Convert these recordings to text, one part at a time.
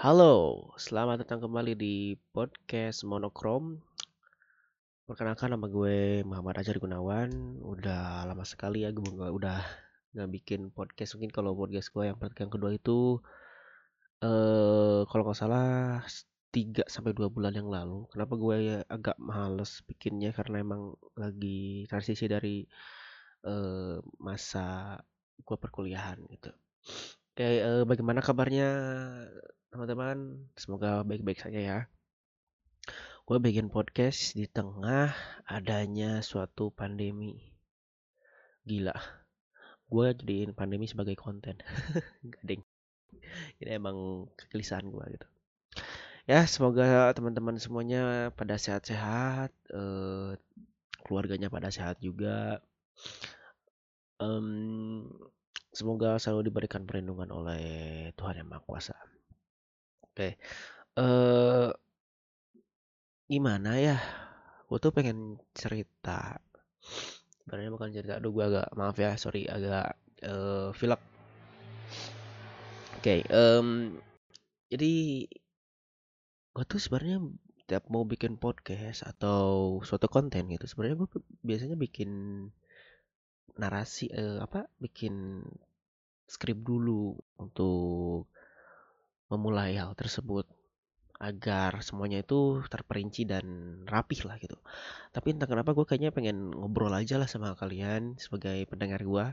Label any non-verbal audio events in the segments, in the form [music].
Halo, selamat datang kembali di podcast Monokrom. Perkenalkan nama gue Muhammad Ajar Gunawan. Udah lama sekali ya gue nggak udah nggak bikin podcast. Mungkin kalau podcast gue yang yang kedua itu eh kalau nggak salah 3 sampai 2 bulan yang lalu. Kenapa gue agak males bikinnya karena emang lagi transisi dari eh masa gue perkuliahan gitu. Oke, eh, bagaimana kabarnya teman-teman? Semoga baik-baik saja ya. Gue bikin podcast di tengah adanya suatu pandemi. Gila. Gue jadiin pandemi sebagai konten. [laughs] Gading. Ini emang kegelisahan gue gitu. Ya, semoga teman-teman semuanya pada sehat-sehat, eh, keluarganya pada sehat juga. Em, semoga selalu diberikan perlindungan oleh Tuhan Yang Maha Kuasa. Oke. Eh gimana ya? Gue tuh pengen cerita. Sebenarnya bukan cerita. Aduh, gue agak maaf ya, sorry agak eh pilek. Oke, em, jadi gue tuh sebenarnya tiap mau bikin podcast atau suatu konten gitu, sebenarnya gue biasanya bikin narasi eh, apa? Bikin skrip dulu untuk memulai hal tersebut agar semuanya itu terperinci dan rapih lah gitu. Tapi entah kenapa gue kayaknya pengen ngobrol aja lah sama kalian sebagai pendengar gue.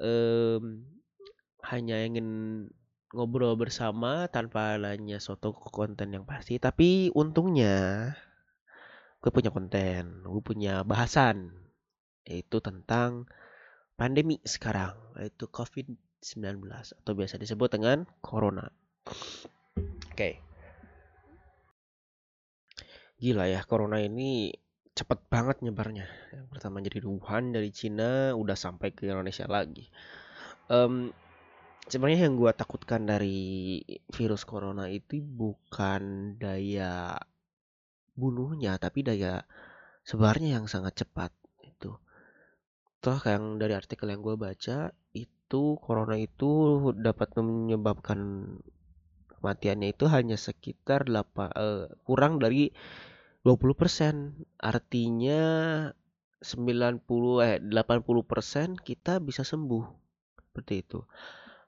Um, hanya ingin ngobrol bersama tanpa adanya suatu konten yang pasti. Tapi untungnya gue punya konten, gue punya bahasan yaitu tentang pandemi sekarang, yaitu COVID-19 atau biasa disebut dengan corona. Oke. Gila ya, corona ini cepet banget nyebarnya. Yang pertama jadi Wuhan dari Cina, udah sampai ke Indonesia lagi. Um, sebenarnya yang gue takutkan dari virus corona itu bukan daya bunuhnya, tapi daya sebarnya yang sangat cepat itu. Toh yang dari artikel yang gue baca itu corona itu dapat menyebabkan kematiannya itu hanya sekitar 8, uh, kurang dari 20%. Artinya 90 eh 80% kita bisa sembuh. Seperti itu.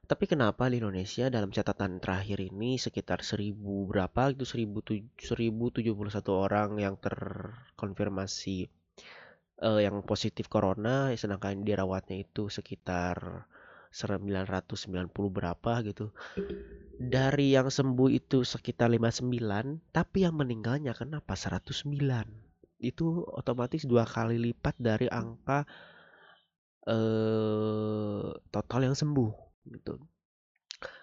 Tapi kenapa di Indonesia dalam catatan terakhir ini sekitar 1000 berapa itu 1071 orang yang terkonfirmasi uh, yang positif corona sedangkan dirawatnya itu sekitar 990 berapa gitu. Dari yang sembuh itu sekitar 59, tapi yang meninggalnya kenapa 109? Itu otomatis dua kali lipat dari angka eh, total yang sembuh gitu.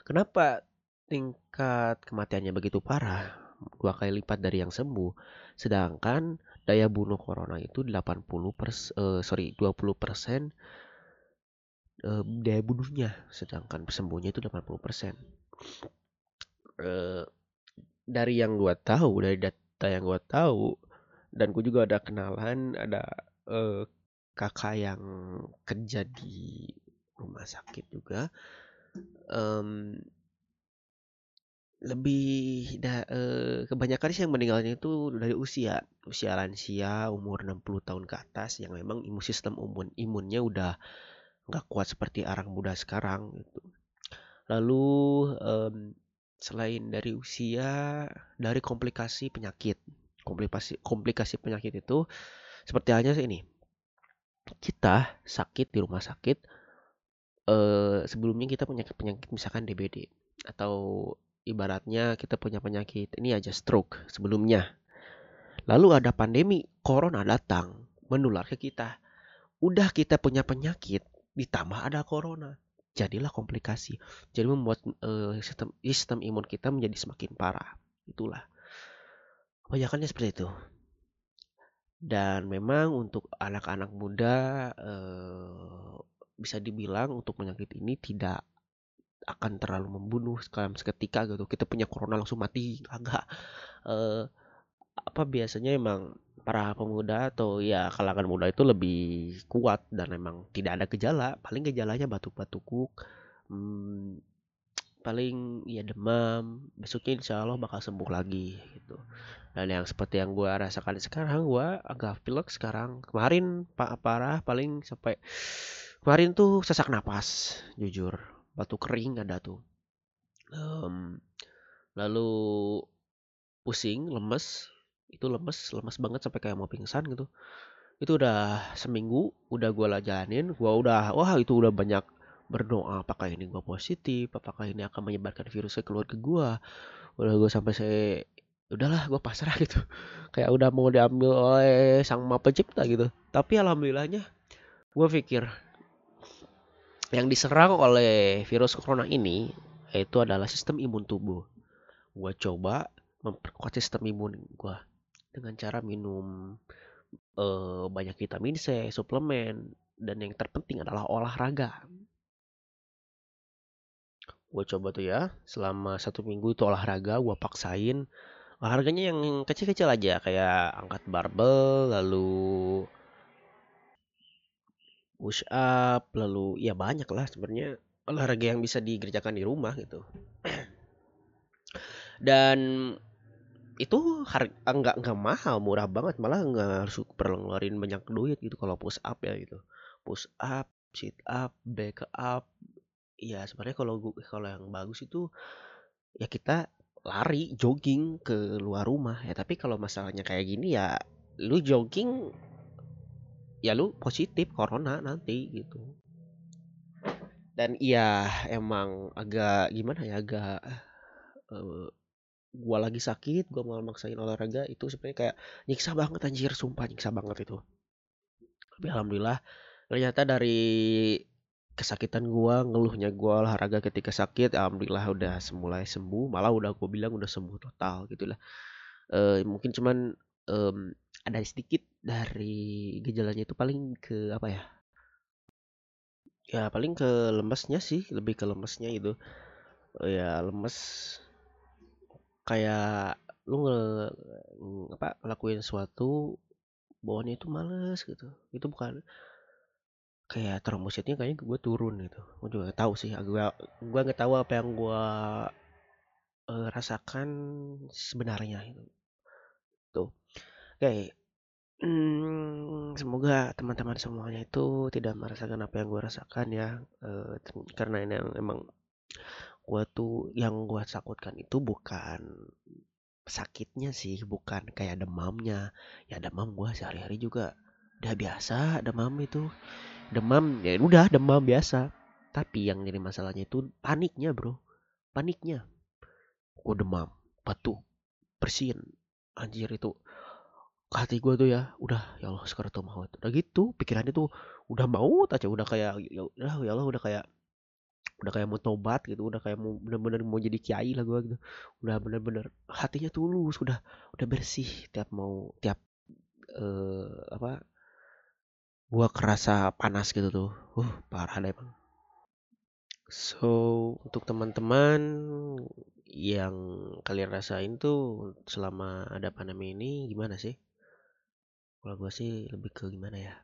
Kenapa tingkat kematiannya begitu parah? Dua kali lipat dari yang sembuh. Sedangkan daya bunuh corona itu 80 pers, eh, sorry 20 persen uh, daya bunuhnya sedangkan sembuhnya itu 80% persen. Uh, dari yang gua tahu dari data yang gua tahu dan gue juga ada kenalan ada uh, kakak yang kerja di rumah sakit juga um, lebih da, uh, kebanyakan sih yang meninggalnya itu dari usia usia lansia umur 60 tahun ke atas yang memang imun sistem imun imunnya udah nggak kuat seperti orang muda sekarang gitu. Lalu um, selain dari usia, dari komplikasi penyakit, komplikasi komplikasi penyakit itu seperti halnya ini. Kita sakit di rumah sakit, uh, sebelumnya kita punya penyakit misalkan DBD atau ibaratnya kita punya penyakit ini aja stroke sebelumnya. Lalu ada pandemi corona datang menular ke kita. Udah kita punya penyakit, ditambah ada corona. Jadilah komplikasi. Jadi membuat uh, sistem sistem imun kita menjadi semakin parah. Itulah. Kebanyakannya seperti itu. Dan memang untuk anak-anak muda uh, bisa dibilang untuk penyakit ini tidak akan terlalu membunuh dalam seketika gitu. Kita punya corona langsung mati. Agak uh, apa biasanya emang para pemuda atau ya kalangan muda itu lebih kuat dan memang tidak ada gejala. Paling gejalanya batuk-batuk hmm, paling ya demam. Besoknya insya Allah bakal sembuh lagi gitu. Dan yang seperti yang gue rasakan sekarang gue agak pilek sekarang. Kemarin pak parah paling sampai kemarin tuh sesak napas jujur. Batu kering ada tuh. Um, lalu pusing lemes itu lemes lemes banget sampai kayak mau pingsan gitu. Itu udah seminggu udah gue jalanin gue udah wah itu udah banyak berdoa apakah ini gue positif apakah ini akan menyebarkan virus ke gue udah gue sampai saya udahlah gue pasrah [laughs] gitu. Kayak udah mau diambil oleh sang maha pencipta gitu. Tapi alhamdulillahnya gue pikir yang diserang oleh virus corona ini itu adalah sistem imun tubuh. Gue coba memperkuat sistem imun gue dengan cara minum uh, banyak vitamin C suplemen dan yang terpenting adalah olahraga. Gue coba tuh ya selama satu minggu itu olahraga gue paksain. Olahraganya yang kecil-kecil aja kayak angkat barbel lalu push up lalu ya banyak lah sebenarnya olahraga yang bisa dikerjakan di rumah gitu. [clears throat] Dan itu harga enggak enggak mahal murah banget. Malah enggak harus perlu ngeluarin banyak duit gitu kalau push up ya gitu. Push up sit up back up. Ya sebenarnya kalau kalau yang bagus itu ya kita lari jogging ke luar rumah. Ya tapi kalau masalahnya kayak gini ya lu jogging ya lu positif corona nanti gitu. Dan iya emang agak gimana ya agak uh, gua lagi sakit gua mau maksain olahraga itu sebenarnya kayak nyiksa banget anjir sumpah nyiksa banget itu tapi alhamdulillah ternyata dari kesakitan gua, ngeluhnya gua olahraga ketika sakit, alhamdulillah udah semulai sembuh, malah udah gua bilang udah sembuh total gitu lah. E, mungkin cuman um, ada sedikit dari gejalanya itu paling ke apa ya? Ya paling ke lemesnya sih, lebih ke lemesnya itu. E, ya lemes kayak lu nge, apa ngelakuin sesuatu bawaannya itu males gitu. Itu bukan kayak trombositnya kayaknya gue turun gitu. Gue juga gak tahu sih gue gue nggak tahu apa yang gue uh, rasakan sebenarnya itu tuh. Oke. Hmm, semoga teman-teman semuanya itu tidak merasakan apa yang gue rasakan ya uh, karena ini emang gue tuh yang gue takutkan itu bukan sakitnya sih bukan kayak demamnya. Ya demam gue sehari-hari juga udah biasa demam itu. Demam ya udah demam biasa. Tapi yang jadi masalahnya itu paniknya bro. Paniknya. Gue demam batuk bersin. Anjir itu. Hati gue tuh ya udah ya Allah sekarang tuh mau udah gitu pikirannya tuh udah mau aja udah kayak ya ya Allah udah kayak udah kayak mau tobat gitu udah kayak mau bener-bener mau jadi kiai lah gue gitu udah bener-bener hatinya tulus udah udah bersih tiap mau tiap uh, apa gua kerasa panas gitu tuh. Uh, parah deh bang. So, untuk teman-teman yang kalian rasain tuh selama ada pandemi ini gimana sih? Kalau gue sih lebih ke gimana ya?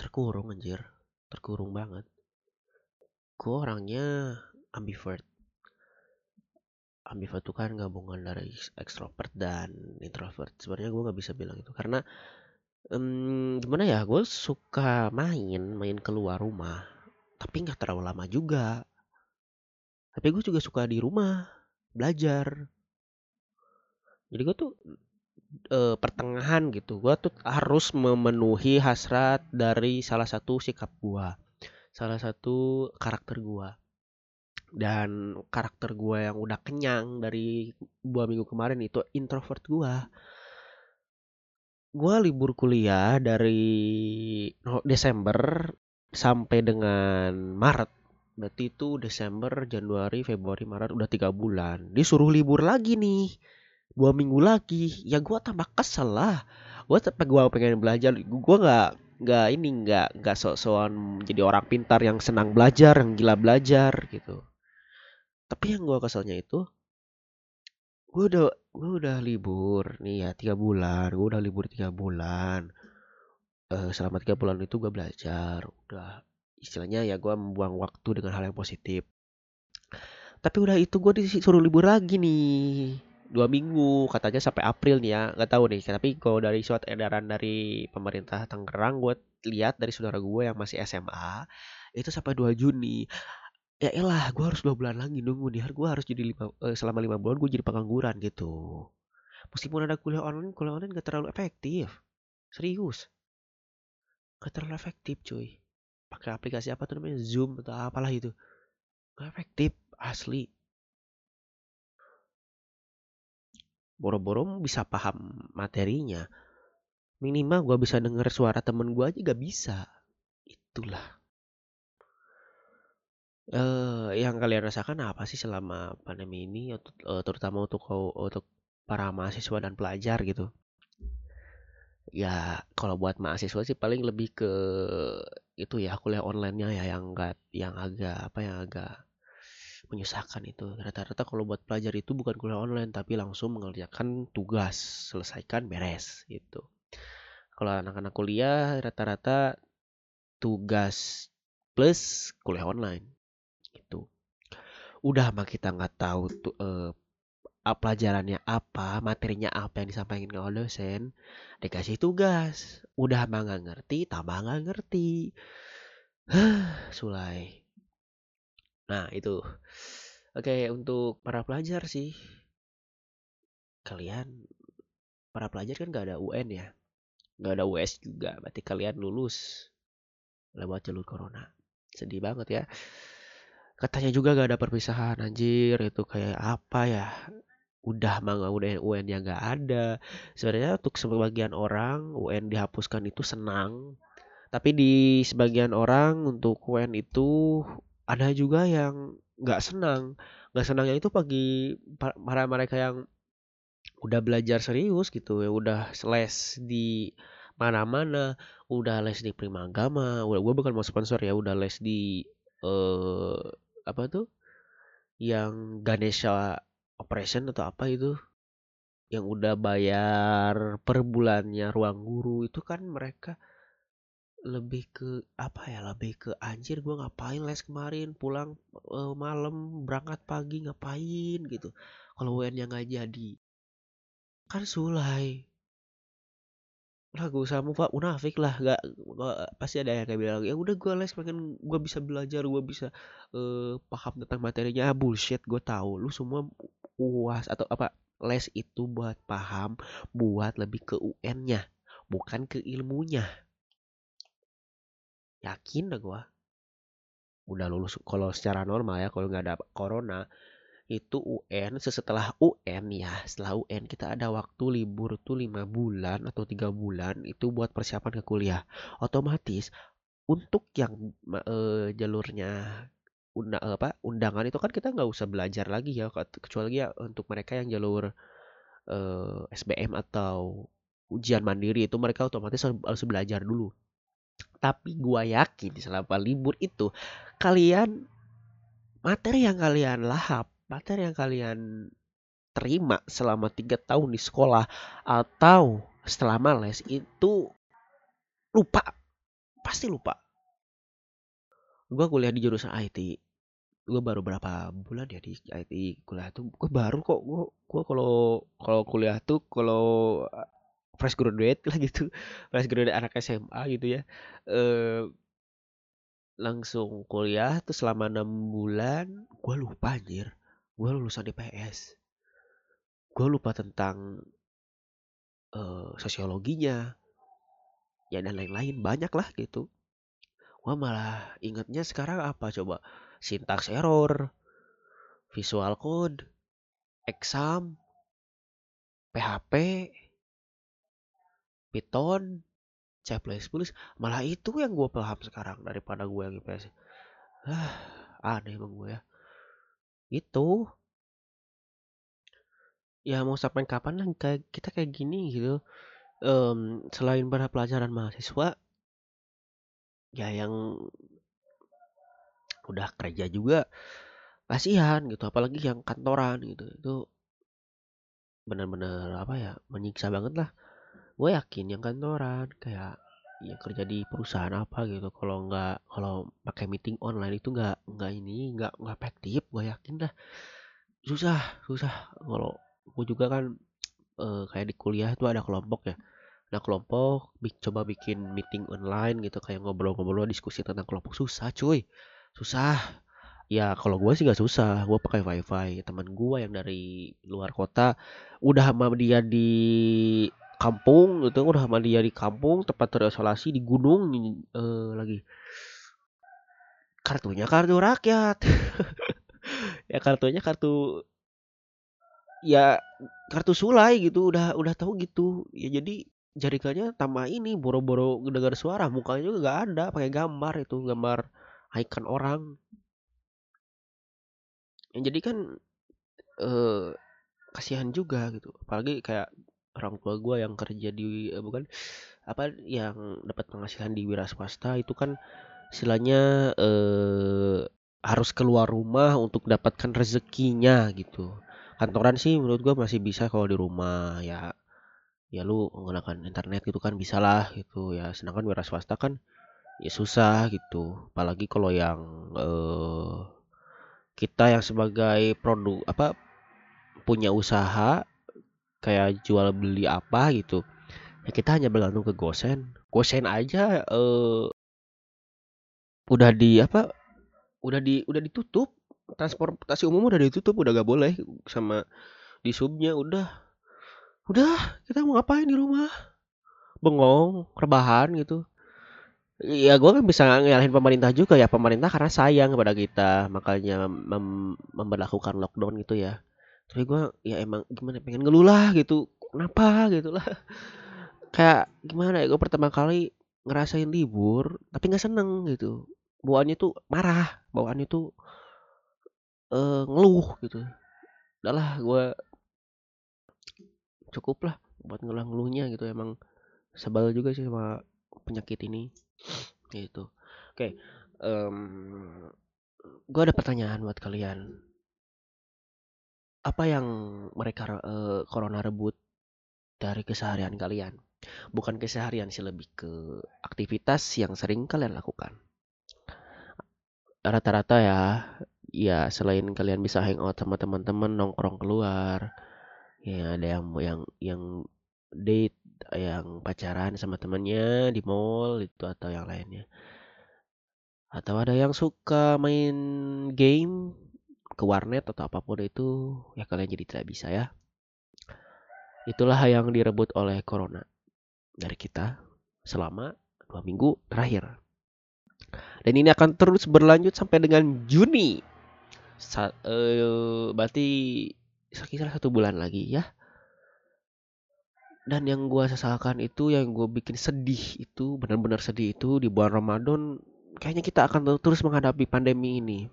Terkurung anjir, terkurung banget. Gue orangnya ambivert. Ambivert itu kan gabungan dari extrovert dan introvert. Sebenarnya gue nggak bisa bilang itu karena um, gimana ya, gue suka main, main keluar rumah, tapi nggak terlalu lama juga. Tapi gue juga suka di rumah, belajar. Jadi gue tuh e, pertengahan gitu, gue tuh harus memenuhi hasrat dari salah satu sikap gue, salah satu karakter gue. Dan karakter gue yang udah kenyang dari dua minggu kemarin itu introvert gue gue libur kuliah dari Desember sampai dengan Maret. Berarti itu Desember, Januari, Februari, Maret udah tiga bulan. Disuruh libur lagi nih, dua minggu lagi. Ya gue tambah kesel lah. Gue tapi gue pengen belajar. Gue nggak nggak ini nggak nggak sok-sokan jadi orang pintar yang senang belajar, yang gila belajar gitu. Tapi yang gue keselnya itu gue udah gue udah libur nih ya tiga bulan gue udah libur tiga bulan. Uh, selama tiga bulan itu gue belajar udah istilahnya ya gue membuang waktu dengan hal yang positif. Tapi udah itu gue disuruh libur lagi nih dua minggu katanya sampai April nih ya nggak tahu nih tapi kalau dari surat edaran dari pemerintah Tangerang gue lihat dari saudara gue yang masih SMA itu sampai 2 Juni. Ya elah gue harus dua bulan lagi nunggu nih. Gue harus jadi lima, eh, selama lima bulan gue jadi pengangguran gitu. Meskipun ada kuliah online kuliah online gak terlalu efektif. Serius. Gak terlalu efektif cuy. Pakai aplikasi apa tuh namanya? Zoom atau apalah itu gak efektif asli boro-boro bisa paham materinya. Minimal gue bisa denger suara temen gue aja gak bisa. Itulah. Eh yang kalian rasakan apa sih selama pandemi ini uh, terutama untuk untuk para mahasiswa dan pelajar gitu? Ya kalau buat mahasiswa sih paling lebih ke itu ya kuliah online-nya ya yang enggak yang agak apa yang agak menyusahkan itu. Rata-rata kalau buat pelajar itu bukan kuliah online tapi langsung mengerjakan tugas selesaikan beres gitu. Kalau anak-anak kuliah rata-rata tugas plus kuliah online itu udah mah kita nggak tahu tuh eh, pelajarannya apa materinya apa yang disampaikan oleh dosen dikasih tugas. Udah mah nggak ngerti tambah nggak ngerti. [sighs] Sulai Nah, itu. Oke, untuk para pelajar sih. Kalian para pelajar kan gak ada UN ya. Gak ada US juga. Berarti kalian lulus lewat jalur corona. Sedih banget ya. Katanya juga gak ada perpisahan anjir. Itu kayak apa ya? Udah mah udah UN yang gak ada. Sebenarnya untuk sebagian orang UN dihapuskan itu senang. Tapi di sebagian orang untuk UN itu ada juga yang nggak senang. Nggak senangnya itu pagi para mereka yang udah belajar serius gitu ya udah les di mana-mana udah les di Primagama udah gue bukan mau sponsor ya udah les di eh apa tuh yang Ganesha Operation atau apa itu yang udah bayar per bulannya ruang guru itu kan mereka lebih ke apa ya lebih ke anjir gue ngapain les kemarin? Pulang uh, malam berangkat pagi ngapain? gitu. Kalau UN yang nggak jadi kan sulai. Lah gue sama pak munafik lah. Gak, gak pasti ada yang kayak bilang ya udah gue les pengen gue bisa belajar gue bisa uh, paham tentang materinya. Ah, bullshit gue tahu. Lu semua uas atau apa les itu buat paham buat lebih ke UN-nya bukan ke ilmunya yakin dah gue udah lulus kalau secara normal ya kalau nggak ada corona itu UN setelah UN ya setelah UN kita ada waktu libur tuh lima bulan atau tiga bulan itu buat persiapan ke kuliah. Otomatis untuk yang uh, jalurnya undang apa undangan itu kan kita nggak usah belajar lagi ya kecuali ya untuk mereka yang jalur uh, eh, SBM atau ujian mandiri itu mereka otomatis harus belajar dulu tapi gua yakin selama libur itu kalian materi yang kalian lahap, materi yang kalian terima selama tiga tahun di sekolah atau selama les itu lupa, pasti lupa. Gua kuliah di jurusan IT, gue baru berapa bulan ya di IT kuliah tuh gue baru kok gue gue kalau kalau kuliah tuh kalau fresh graduate lah [laughs] gitu fresh graduate anak SMA gitu ya. Eh langsung kuliah tuh selama enam bulan gue lupa anjir gue lulusan IPS gue lupa tentang uh, sosiologinya ya dan lain-lain banyak lah gitu. Gue malah ingetnya sekarang apa coba? Sintaks error visual code exam PHP Python, C++, malah itu yang gue paham sekarang daripada gue yang IPS. Ah, aneh emang gue ya. Itu. Ya mau sampai kapan lah kayak kita kayak gini gitu. Um, selain pada pelajaran mahasiswa, ya yang udah kerja juga kasihan gitu apalagi yang kantoran gitu itu benar-benar apa ya menyiksa banget lah gue yakin yang kantoran kayak ya kerja di perusahaan apa gitu. Kalau nggak kalau pakai meeting online itu nggak nggak ini nggak nggak efektif gue yakin dah. Susah susah. Kalau gue juga kan eh, kayak di kuliah itu ada kelompok ya. Nah kelompok bi- coba bikin meeting online gitu kayak ngobrol-ngobrol diskusi tentang kelompok. Susah cuy. Susah. Ya kalau gue sih nggak susah. Gue pakai wifi. Teman gue yang dari luar kota udah sama dia di kampung gitu udah sama dia di kampung tempat terisolasi di gunung eh, lagi. Kartunya kartu rakyat. [laughs] Ya kartunya kartu ya kartu sulai gitu. Udah udah tahu gitu. Ya jadi jaringannya tambah ini boro-boro dengar suara. Mukanya juga nggak ada pakai gambar itu gambar icon orang. Yang jadi kan eh kasihan juga gitu. Apalagi kayak orang tua gue yang kerja di eh, bukan apa yang dapat penghasilan di wira swasta itu kan istilahnya eh harus keluar rumah untuk dapatkan rezekinya gitu. Kantoran sih menurut gue masih bisa kalau di rumah ya ya lu menggunakan internet gitu kan bisa lah gitu ya. Sedangkan wira swasta kan ya susah gitu. Apalagi kalau yang eh kita yang sebagai produk apa punya usaha kayak jual beli apa gitu. Ya kita hanya bergantung ke Gosen. Gosen aja eh udah di apa udah di udah ditutup. Transportasi umum udah ditutup udah gak boleh sama di subnya. Udah. Udah kita mau ngapain di rumah? Bengong rebahan gitu. Ya gue kan bisa ngalahin pemerintah juga ya. Pemerintah karena sayang kepada kita. Makanya mem- memberlakukan lockdown gitu ya tapi gue ya emang gimana pengen ngeluh lah gitu. Kenapa gitu lah. [laughs] Kayak gimana ya gue pertama kali ngerasain libur tapi nggak seneng gitu. Bawaannya tuh marah bawaannya tuh eh, ngeluh gitu. Udahlah gue cukup lah buat ngeluh-ngeluhnya gitu. Emang sebel juga sih sama penyakit ini. Gitu. Oke em gue ada pertanyaan buat kalian apa yang mereka eh, corona rebut dari keseharian kalian? Bukan keseharian sih lebih ke aktivitas yang sering kalian lakukan. Rata-rata ya ya selain kalian bisa hangout sama teman-teman nongkrong keluar ya ada yang yang yang date yang pacaran sama temannya di mall itu atau yang lainnya. Atau ada yang suka main game ke warnet atau apa pun itu ya kalian jadi tidak bisa ya. Itulah yang direbut oleh corona dari kita selama dua minggu terakhir. Dan ini akan terus berlanjut sampai dengan Juni. Sa- eh, berarti sekitar satu bulan lagi ya. Dan yang gua sesalkan itu yang gue bikin sedih itu benar-benar sedih itu di bulan Ramadan kayaknya kita akan ter- terus menghadapi pandemi ini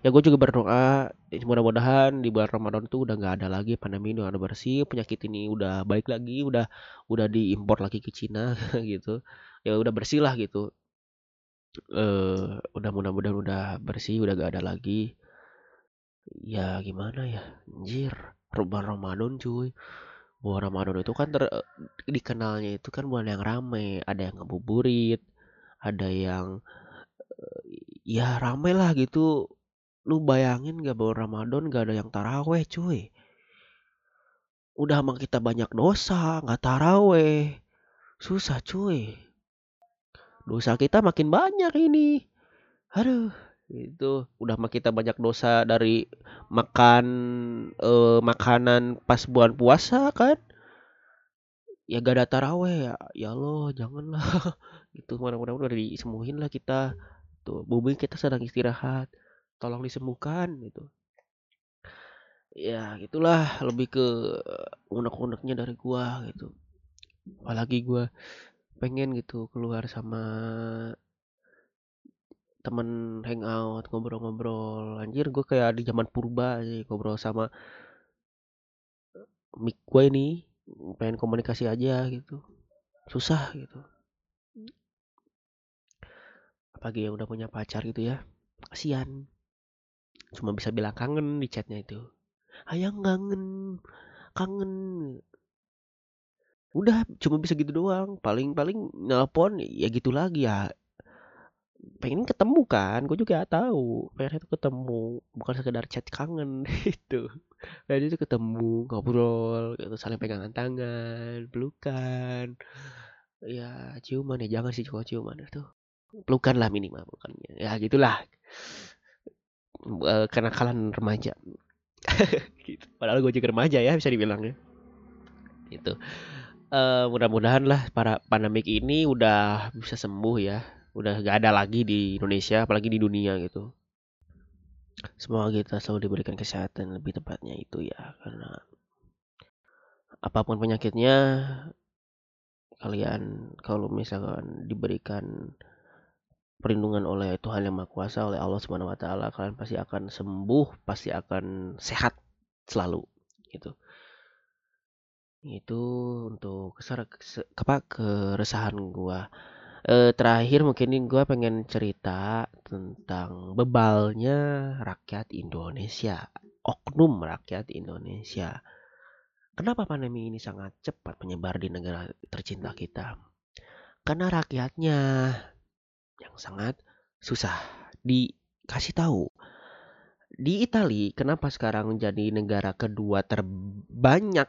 ya gue juga berdoa eh, mudah-mudahan di bulan Ramadan tuh udah nggak ada lagi pandemi ini udah bersih penyakit ini udah baik lagi udah udah diimpor lagi ke Cina [laughs] gitu. Ya udah bersih lah gitu. Eh udah mudah-mudahan udah bersih udah gak ada lagi. Ya gimana ya? Anjir bulan Ramadan cuy. Bulan Ramadan itu kan ter, dikenalnya itu kan bulan yang rame. Ada yang ngebuburit ada yang ya rame lah gitu lu bayangin gak bulan Ramadan gak ada yang taraweh cuy? Udah emang kita banyak dosa nggak taraweh. Susah cuy. Dosa kita makin banyak ini. Aduh itu udah mah kita banyak dosa dari makan eh, makanan pas bulan puasa kan? Ya gak ada taraweh ya ya Allah janganlah. [laughs] Gitu mudah-mudahan udah disembuhin lah kita. Tuh bumi kita sedang istirahat tolong disembuhkan gitu. Ya gitulah lebih ke unek-uneknya dari gua gitu. Apalagi gua pengen gitu keluar sama temen hangout ngobrol-ngobrol. Anjir gue kayak di zaman purba sih ngobrol sama mic gue ini pengen komunikasi aja gitu. Susah gitu. Apalagi yang udah punya pacar gitu ya. Kasihan cuma bisa bilang kangen di chatnya itu ayang kangen kangen Udah cuma bisa gitu doang. Paling-paling nelpon ya gitu lagi ya. Pengen ketemu kan, gue juga tahu. Pengen itu ketemu, bukan sekedar chat kangen [laughs] itu. Pengen itu ketemu, ngobrol, gitu, saling pegangan tangan, pelukan. Ya ciuman ya jangan sih cuma ciuman itu. Pelukan lah minimal pelukannya. Ya gitulah. E, kenakalan remaja. [laughs] gitu. Padahal gue juga remaja ya bisa dibilang ya. Itu uh, mudah-mudahan lah para pandemik ini udah bisa sembuh ya udah gak ada lagi di Indonesia apalagi di dunia gitu semoga kita selalu diberikan kesehatan lebih tepatnya itu ya karena apa pun penyakitnya kalian kalau misalkan diberikan perlindungan oleh Tuhan yang Maha Kuasa oleh Allah Subhanahu wa taala kalian pasti akan sembuh pasti akan sehat selalu gitu itu untuk keser apa, keresahan gua. E, terakhir mungkin gua pengen cerita tentang bebalnya rakyat Indonesia, oknum rakyat Indonesia. Kenapa pandemi ini sangat cepat menyebar di negara tercinta kita? Karena rakyatnya yang sangat susah dikasih tahu. Di Italia, kenapa sekarang menjadi negara kedua terbanyak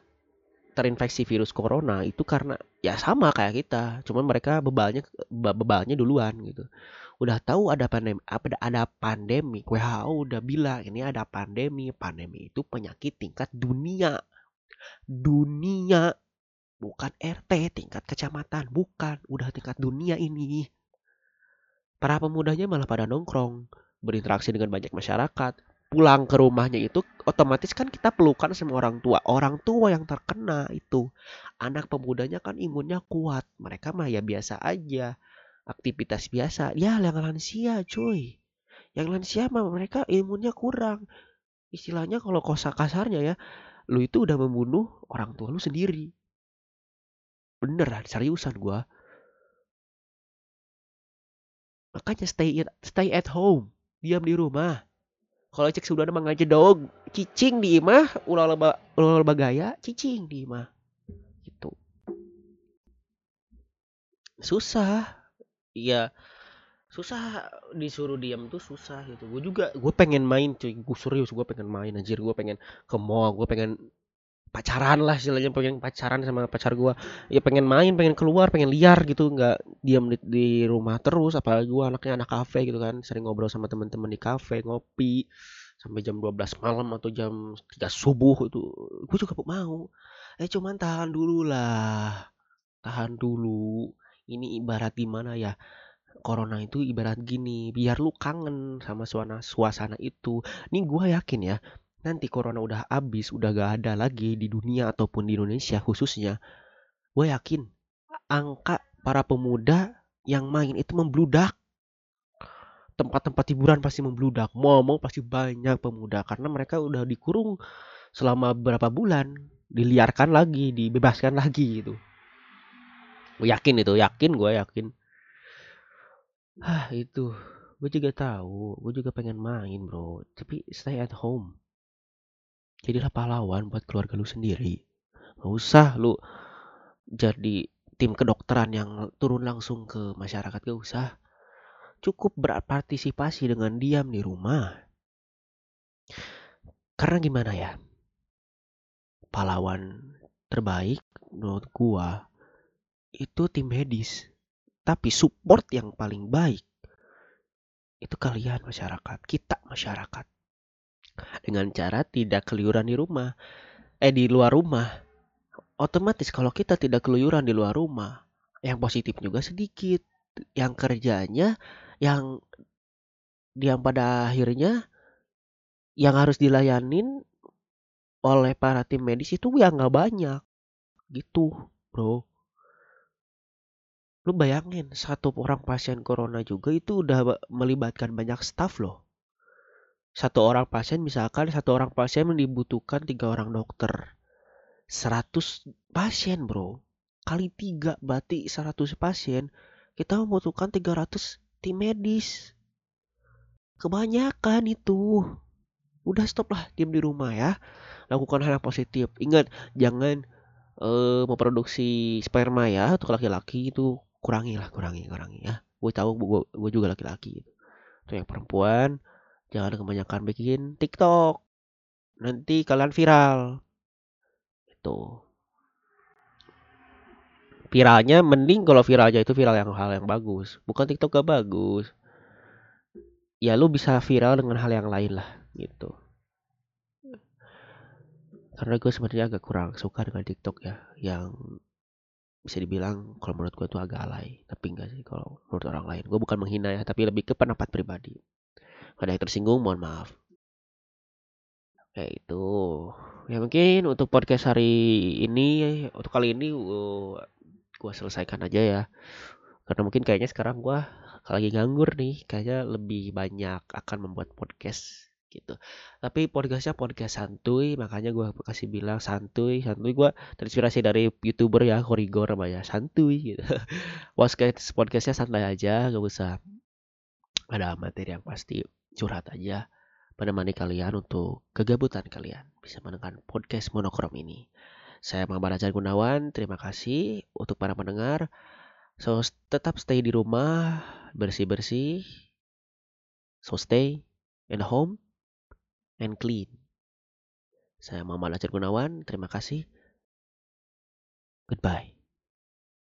terinfeksi virus corona itu karena ya sama kayak kita, cuman mereka bebalnya bebalnya duluan gitu. Udah tahu ada pandemi, apa ada pandemi, WHO udah bilang ini ada pandemi, pandemi itu penyakit tingkat dunia. Dunia bukan RT tingkat kecamatan, bukan, udah tingkat dunia ini. Para pemudanya malah pada nongkrong, berinteraksi dengan banyak masyarakat, pulang ke rumahnya itu otomatis kan kita pelukan sama orang tua. Orang tua yang terkena itu. Anak pemudanya kan imunnya kuat. Mereka mah ya biasa aja. Aktivitas biasa. Ya yang lansia cuy. Yang lansia mah mereka imunnya kurang. Istilahnya kalau kosa kasarnya ya. Lu itu udah membunuh orang tua lu sendiri. Beneran seriusan gua. Makanya stay at, stay at home. Diam di rumah. Kalau cek sudah ada mengaji dog cicing di imah ulah leba ulah gaya cicing di imah. Gitu. Susah. Iya. Susah disuruh diam tuh susah gitu. Gue juga gue pengen main cuy. Gue serius gue pengen main anjir. Gue pengen ke mall gue pengen pacaran lah istilahnya pengen pacaran sama pacar gue ya pengen main pengen keluar pengen liar gitu nggak diam di, di rumah terus apalagi gue anaknya anak kafe gitu kan. Sering ngobrol sama teman-teman di kafe ngopi sampai jam 12 malam atau jam 3 subuh itu gue juga mau. Eh cuman tahan dulu lah tahan dulu. Ini ibarat gimana ya corona itu ibarat gini biar lu kangen sama suasana suasana itu. Nih gue yakin ya nanti corona udah habis, udah gak ada lagi di dunia ataupun di Indonesia khususnya, gue yakin angka para pemuda yang main itu membludak. Tempat-tempat hiburan pasti membludak. Mau-mau pasti banyak pemuda karena mereka udah dikurung selama berapa bulan, diliarkan lagi, dibebaskan [laughs] lagi gitu. Gue yakin itu, yakin gue yakin. Ah itu, gue juga tahu, gue juga pengen main bro, tapi stay at home jadilah pahlawan buat keluarga lu sendiri. Gak usah lu jadi tim kedokteran yang turun langsung ke masyarakat gak usah. Cukup berpartisipasi dengan diam di rumah. Karena gimana ya? Pahlawan terbaik menurut gua itu tim medis. Tapi support yang paling baik itu kalian masyarakat. Kita masyarakat dengan cara tidak keluyuran di rumah. Eh di luar rumah. Otomatis kalau kita tidak keluyuran di luar rumah, yang positif juga sedikit. Yang kerjanya yang yang pada akhirnya yang harus dilayanin oleh para tim medis itu ya nggak banyak gitu bro lu bayangin satu orang pasien corona juga itu udah melibatkan banyak staff loh satu orang pasien misalkan satu orang pasien dibutuhkan tiga orang dokter. 100 pasien bro. Kali tiga berarti 100 pasien kita membutuhkan 300 tim medis. Kebanyakan itu. Udah stop lah diam di rumah ya. Lakukan hal yang positif. Ingat jangan eh memproduksi sperma ya untuk laki-laki itu. Kurangi lah kurangi kurangi ya. Gue tahu gue, juga laki-laki. Untuk yang perempuan jangan kebanyakan bikin TikTok. Nanti kalian viral. Itu viralnya mending kalau viralnya itu viral yang hal yang bagus. Bukan TikTok gak bagus. Ya lu bisa viral dengan hal yang lain lah. Gitu. Karena gue sebenarnya agak kurang suka dengan TikTok ya. Yang bisa dibilang kalau menurut gue tuh agak alay. Tapi enggak sih kalau menurut orang lain. Gue bukan menghina ya tapi lebih ke pendapat pribadi ada yang tersinggung mohon maaf. Kayak itu. Ya mungkin untuk podcast hari ini untuk kali ini gue, gue selesaikan aja ya. Karena mungkin kayaknya sekarang gue lagi nganggur nih. Kayaknya lebih banyak akan membuat podcast gitu. Tapi podcastnya podcast santuy makanya gue kasih bilang santuy. Santuy gue terinspirasi dari youtuber ya korigor ya santuy gitu. [laughs] Podcast podcastnya santai aja gak usah ada materi yang pasti curhat aja menemani kalian untuk kegabutan kalian bisa mendengar podcast monokrom ini saya Muhammad Ajar Gunawan terima kasih untuk para pendengar so tetap stay di rumah bersih bersih so stay in home and clean. Saya Muhammad Ajar Gunawan, terima kasih. Goodbye.